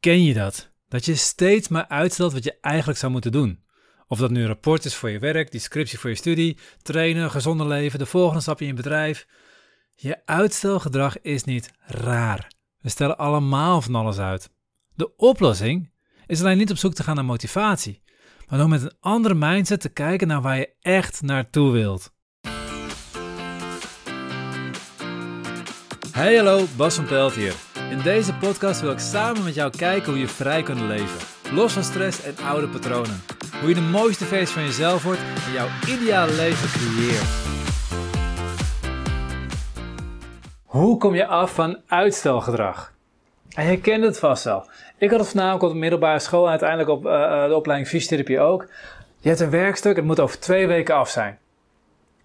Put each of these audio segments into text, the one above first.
Ken je dat? Dat je steeds maar uitstelt wat je eigenlijk zou moeten doen. Of dat nu een rapport is voor je werk, die scriptie voor je studie, trainen, gezonder leven, de volgende stap in je bedrijf. Je uitstelgedrag is niet raar. We stellen allemaal van alles uit. De oplossing is alleen niet op zoek te gaan naar motivatie, maar door met een andere mindset te kijken naar waar je echt naartoe wilt. Hey hallo, Bas van Pelt hier. In deze podcast wil ik samen met jou kijken hoe je vrij kunt leven. Los van stress en oude patronen. Hoe je de mooiste versie van jezelf wordt en jouw ideale leven creëert. Hoe kom je af van uitstelgedrag? En je kent het vast wel. Ik had het vanavond op de middelbare school en uiteindelijk op uh, de opleiding fysiotherapie ook. Je hebt een werkstuk, het moet over twee weken af zijn.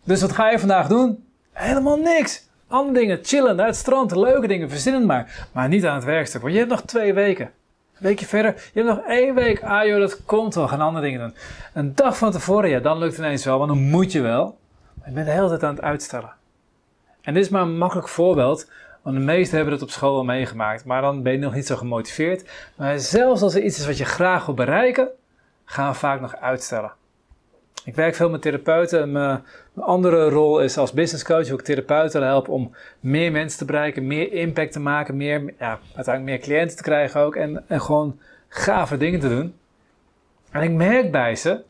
Dus wat ga je vandaag doen? Helemaal niks. Andere dingen, chillen, naar het strand, leuke dingen, verzinnen maar. Maar niet aan het werkstuk, want je hebt nog twee weken. Een weekje verder, je hebt nog één week. Ah joh, dat komt wel, gaan andere dingen doen. Een dag van tevoren, ja, dan lukt het ineens wel, want dan moet je wel. Maar je bent de hele tijd aan het uitstellen. En dit is maar een makkelijk voorbeeld, want de meesten hebben het op school al meegemaakt. Maar dan ben je nog niet zo gemotiveerd. Maar zelfs als er iets is wat je graag wil bereiken, gaan we vaak nog uitstellen. Ik werk veel met therapeuten. Mijn, andere rol is als business coach ik therapeuten help om meer mensen te bereiken, meer impact te maken, meer, ja, uiteindelijk meer cliënten te krijgen ook en, gewoon gave dingen te doen. En ik merk bij ze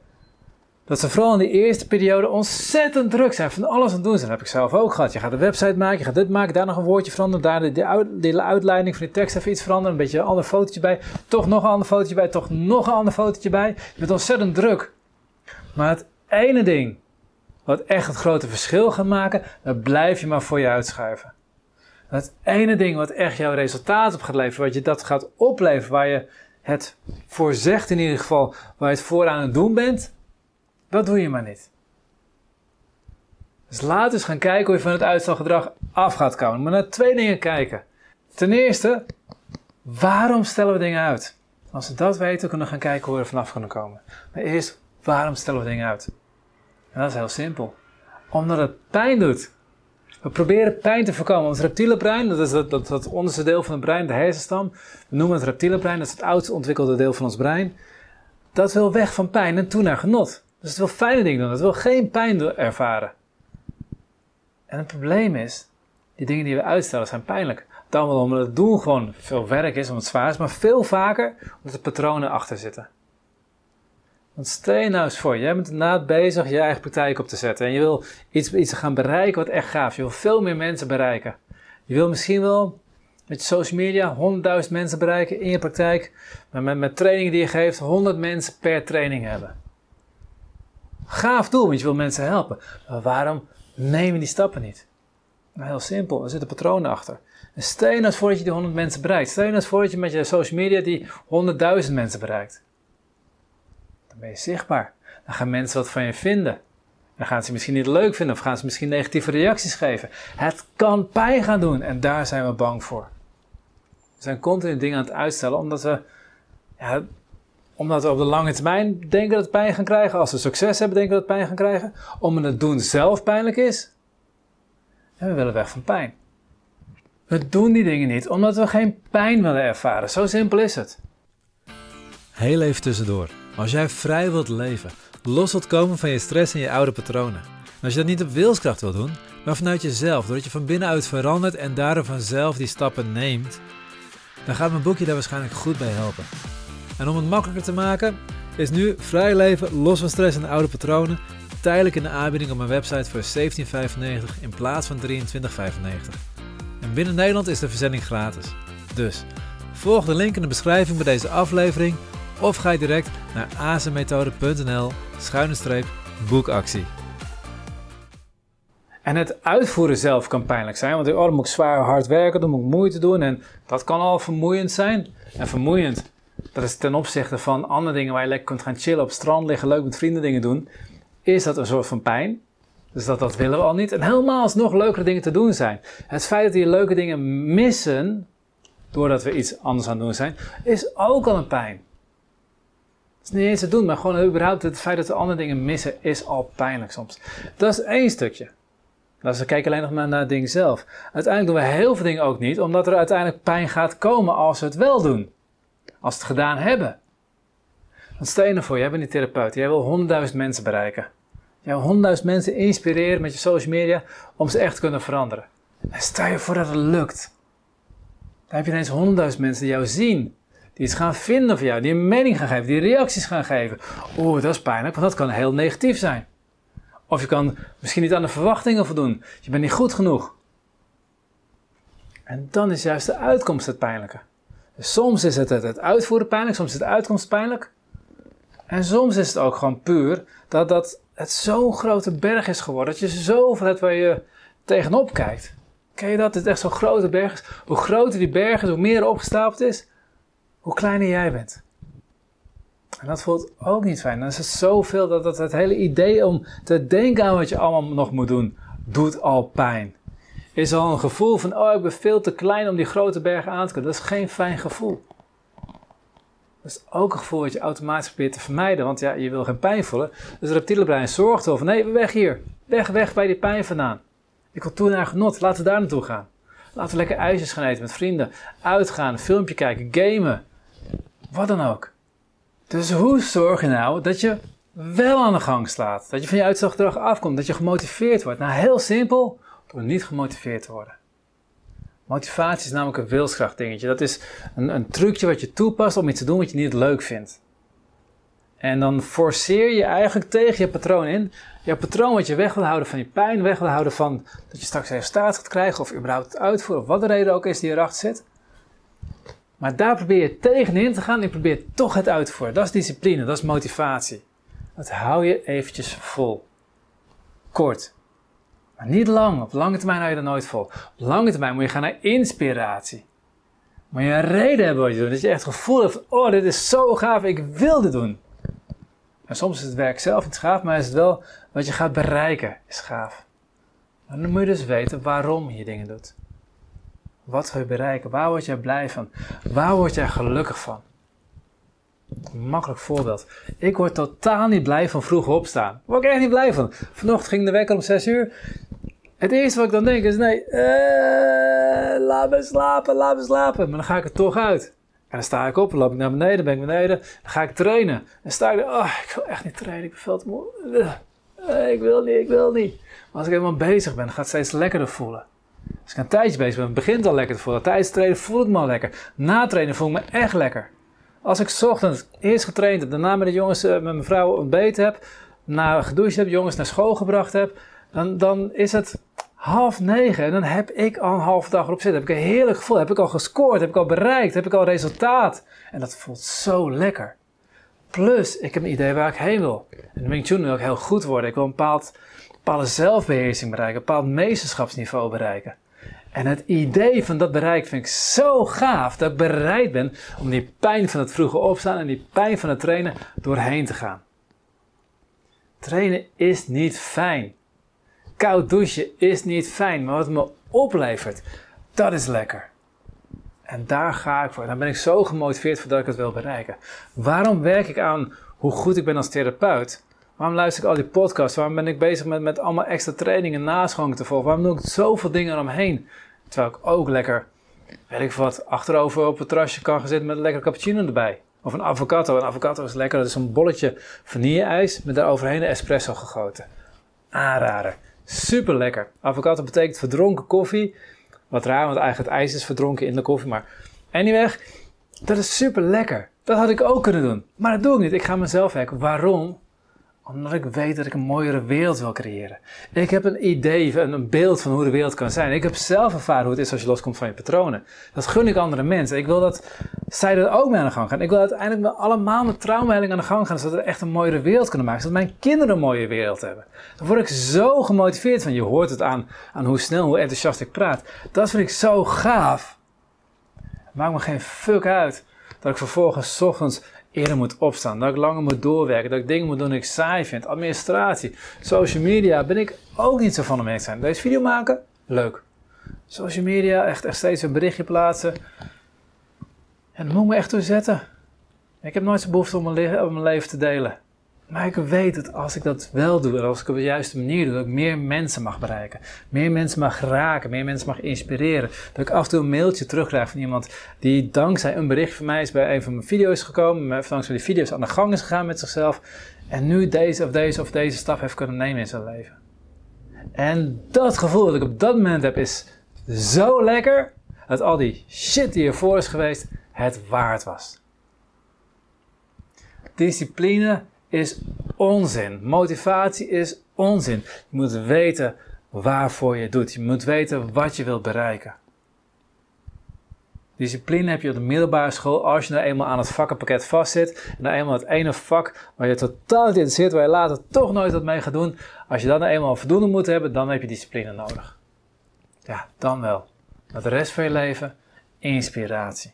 dat ze vooral in die eerste periode ontzettend druk zijn, van alles aan het doen. Dat heb ik zelf ook gehad. Je gaat een website maken, je gaat dit maken, daar nog een woordje veranderen, daar de, de, de uitleiding van die tekst even iets veranderen, een beetje een ander fotootje bij, toch nog een ander fotootje bij, toch nog een ander fotootje bij. Je bent ontzettend druk. Maar het ene ding wat echt het grote verschil gaat maken, dat blijf je maar voor je uitschuiven. Het ene ding wat echt jouw resultaat op gaat leveren, wat je dat gaat opleveren, waar je het voor zegt in ieder geval, waar je het voor aan het doen bent, dat doe je maar niet. Dus laat eens gaan kijken hoe je van het uitstelgedrag af gaat komen. Maar naar twee dingen kijken. Ten eerste, waarom stellen we dingen uit? Als we dat weten, kunnen we gaan kijken hoe we er vanaf kunnen komen. Maar eerst, Waarom stellen we dingen uit? En dat is heel simpel. Omdat het pijn doet. We proberen pijn te voorkomen. Ons reptiele brein, dat is dat, dat, dat onderste deel van het brein, de hersenstam. We noemen het reptiele brein, dat is het oudst ontwikkelde deel van ons brein. Dat wil weg van pijn en toe naar genot. Dus het wil fijne dingen doen, het wil geen pijn ervaren. En het probleem is, die dingen die we uitstellen zijn pijnlijk. Dan wel omdat het doen gewoon veel werk is, omdat het zwaar is, maar veel vaker omdat er patronen achter zitten. Want stel je nou eens voor, jij bent inderdaad bezig je eigen praktijk op te zetten. En je wil iets, iets gaan bereiken wat echt gaaf. Je wil veel meer mensen bereiken. Je wil misschien wel met social media 100.000 mensen bereiken in je praktijk. Maar met, met trainingen die je geeft, 100 mensen per training hebben. Gaaf doel, want je wil mensen helpen. Maar waarom neem je die stappen niet? Nou, heel simpel, er zitten patronen achter. En stel je nou eens voor dat je die 100 mensen bereikt. Stel je nou eens voor dat je met je social media die 100.000 mensen bereikt. Dan ben je zichtbaar. Dan gaan mensen wat van je vinden. Dan gaan ze misschien niet leuk vinden of gaan ze misschien negatieve reacties geven. Het kan pijn gaan doen en daar zijn we bang voor. We zijn continu dingen aan het uitstellen omdat we, ja, omdat we op de lange termijn denken dat we pijn gaan krijgen. Als we succes hebben, denken dat we pijn gaan krijgen. Omdat het doen zelf pijnlijk is. En we willen weg van pijn. We doen die dingen niet omdat we geen pijn willen ervaren. Zo simpel is het. Heel even tussendoor. Als jij vrij wilt leven, los wilt komen van je stress en je oude patronen. En als je dat niet op wilskracht wilt doen, maar vanuit jezelf, doordat je van binnenuit verandert en daardoor vanzelf die stappen neemt, dan gaat mijn boekje daar waarschijnlijk goed bij helpen. En om het makkelijker te maken, is nu vrij leven, los van stress en oude patronen, tijdelijk in de aanbieding op mijn website voor 17,95 in plaats van 23,95. En binnen Nederland is de verzending gratis. Dus volg de link in de beschrijving bij deze aflevering of ga je direct naar azenmethode.nl schuine boekactie. En het uitvoeren zelf kan pijnlijk zijn, want oh, moet ik zwaar hard werken, dan moet ik moeite doen en dat kan al vermoeiend zijn. En vermoeiend, dat is ten opzichte van andere dingen waar je lekker kunt gaan chillen, op het strand liggen, leuk met vrienden dingen doen, is dat een soort van pijn. Dus dat, dat willen we al niet. En helemaal als nog leukere dingen te doen zijn. Het feit dat die leuke dingen missen, doordat we iets anders aan het doen zijn, is ook al een pijn. Is niet eens te doen, maar gewoon überhaupt het feit dat we andere dingen missen is al pijnlijk soms. Dat is één stukje. Als we kijken alleen nog maar naar het ding zelf. Uiteindelijk doen we heel veel dingen ook niet, omdat er uiteindelijk pijn gaat komen als we het wel doen. als ze het gedaan hebben. Want stel je nou voor, jij bent die therapeut, jij wil honderdduizend mensen bereiken. Jij wil honderdduizend mensen inspireren met je social media om ze echt te kunnen veranderen. En stel je voor dat het lukt. Dan heb je ineens honderdduizend mensen die jou zien. Die iets gaan vinden van jou, die een mening gaan geven, die reacties gaan geven. Oeh, dat is pijnlijk, want dat kan heel negatief zijn. Of je kan misschien niet aan de verwachtingen voldoen. Je bent niet goed genoeg. En dan is juist de uitkomst het pijnlijke. Dus soms is het het uitvoeren pijnlijk, soms is het de uitkomst pijnlijk. En soms is het ook gewoon puur dat, dat het zo'n grote berg is geworden. Dat je zoveel hebt waar je tegenop kijkt. Ken je dat? Het is echt zo'n grote berg is. Hoe groter die berg is, hoe meer opgestapeld is, hoe kleiner jij bent. En dat voelt ook niet fijn. Dan is het zoveel dat, dat het hele idee om te denken aan wat je allemaal nog moet doen, doet al pijn. Is al een gevoel van, oh ik ben veel te klein om die grote bergen aan te kunnen. Dat is geen fijn gevoel. Dat is ook een gevoel wat je automatisch probeert te vermijden, want ja, je wil geen pijn voelen. Dus het reptiele brein zorgt ervoor van, nee, weg hier. Weg, weg bij die pijn vandaan. Ik wil toe naar genot, laten we daar naartoe gaan. Laten we lekker ijsjes gaan eten met vrienden. Uitgaan, filmpje kijken, gamen. Wat dan ook. Dus hoe zorg je nou dat je wel aan de gang slaat? Dat je van je uitslaggedrag afkomt, dat je gemotiveerd wordt? Nou, heel simpel, door niet gemotiveerd te worden. Motivatie is namelijk een wilskracht dingetje. Dat is een, een trucje wat je toepast om iets te doen wat je niet leuk vindt. En dan forceer je eigenlijk tegen je patroon in. Je patroon wat je weg wil houden van je pijn, weg wil houden van dat je straks resultaat gaat krijgen of überhaupt uitvoeren, of wat de reden ook is die erachter zit. Maar daar probeer je tegenin te gaan en je probeert toch het uit te voeren. Dat is discipline, dat is motivatie. Dat hou je eventjes vol. Kort. Maar niet lang. Op lange termijn hou je dat nooit vol. Op lange termijn moet je gaan naar inspiratie. Moet je een reden hebben wat je doet. Dat je echt het gevoel hebt oh dit is zo gaaf, ik wil dit doen. En soms is het werk zelf niet gaaf, maar is het wel wat je gaat bereiken is gaaf. En dan moet je dus weten waarom je dingen doet. Wat wil je bereiken? Waar word jij blij van? Waar word jij gelukkig van? Makkelijk voorbeeld. Ik word totaal niet blij van vroeg opstaan. Word ik echt niet blij van. Vanochtend ging de wekker om 6 uur. Het eerste wat ik dan denk is: nee, uh, laat me slapen, laat me slapen. Maar dan ga ik er toch uit. En dan sta ik op, loop ik naar beneden, ben ik beneden. Dan ga ik trainen. En sta ik er, oh, ik wil echt niet trainen, ik ben veel te moe. Uh, ik wil niet, ik wil niet. Maar als ik helemaal bezig ben, gaat het steeds lekkerder voelen. Als ik een tijdje bezig ben, begint al lekker te voelen. Tijdens trainen voel ik me al lekker. Na trainen voel ik me echt lekker. Als ik ochtends eerst getraind heb, daarna met de jongens, uh, met mijn vrouw ontbeten heb, na gedoucht heb, jongens naar school gebracht heb, dan, dan is het half negen en dan heb ik al een halve dag erop zitten. Heb ik een heerlijk gevoel, heb ik al gescoord, heb ik al bereikt, heb ik al resultaat. En dat voelt zo lekker. Plus, ik heb een idee waar ik heen wil. En Wing Chun wil ik heel goed worden. Ik wil een bepaald, bepaalde zelfbeheersing bereiken, een bepaald meesterschapsniveau bereiken. En het idee van dat bereik vind ik zo gaaf dat ik bereid ben om die pijn van het vroege opstaan en die pijn van het trainen doorheen te gaan. Trainen is niet fijn. Koud douchen is niet fijn, maar wat het me oplevert, dat is lekker. En daar ga ik voor. Dan ben ik zo gemotiveerd voor dat ik het wil bereiken. Waarom werk ik aan hoe goed ik ben als therapeut? Waarom luister ik al die podcasts? Waarom ben ik bezig met, met allemaal extra trainingen naschonken te volgen? Waarom doe ik zoveel dingen eromheen? Terwijl ik ook lekker, weet ik wat, achterover op het terrasje kan gaan zitten met een lekkere cappuccino erbij. Of een avocado. Een avocado is lekker. Dat is een bolletje vanille-ijs met daaroverheen een espresso gegoten. Aanrader. Super lekker. Avocado betekent verdronken koffie. Wat raar, want eigenlijk het ijs is verdronken in de koffie. Maar anyway, dat is super lekker. Dat had ik ook kunnen doen. Maar dat doe ik niet. Ik ga mezelf hacken. Waarom? Omdat ik weet dat ik een mooiere wereld wil creëren. Ik heb een idee, een beeld van hoe de wereld kan zijn. Ik heb zelf ervaren hoe het is als je loskomt van je patronen. Dat gun ik andere mensen. Ik wil dat zij er ook mee aan de gang gaan. Ik wil uiteindelijk met allemaal met traumaheling aan de gang gaan. Zodat we echt een mooiere wereld kunnen maken. Zodat mijn kinderen een mooie wereld hebben. Dan word ik zo gemotiveerd van. Je hoort het aan, aan hoe snel, hoe enthousiast ik praat. Dat vind ik zo gaaf. Het maakt me geen fuck uit dat ik vervolgens ochtends eerder moet opstaan, dat ik langer moet doorwerken, dat ik dingen moet doen die ik saai vind, administratie, social media, ben ik ook niet zo van te zijn. Deze video maken? Leuk. Social media, echt, echt steeds een berichtje plaatsen. En dat moet ik me echt toe zetten. Ik heb nooit zo'n behoefte om mijn leven te delen. Maar ik weet dat als ik dat wel doe en als ik op de juiste manier doe, dat ik meer mensen mag bereiken. Meer mensen mag raken, meer mensen mag inspireren. Dat ik af en toe een mailtje terugkrijg van iemand die dankzij een bericht van mij is bij een van mijn video's gekomen. Dankzij die video's aan de gang is gegaan met zichzelf. En nu deze of deze of deze stap heeft kunnen nemen in zijn leven. En dat gevoel dat ik op dat moment heb is zo lekker. Dat al die shit die ervoor is geweest, het waard was. Discipline is onzin. Motivatie is onzin. Je moet weten waarvoor je het doet. Je moet weten wat je wilt bereiken. Discipline heb je op de middelbare school als je nou eenmaal aan het vakkenpakket vastzit. En nou eenmaal het ene vak waar je totaal niet interesseert, waar je later toch nooit wat mee gaat doen. Als je dan nou eenmaal voldoende moet hebben, dan heb je discipline nodig. Ja, dan wel. Maar de rest van je leven, inspiratie.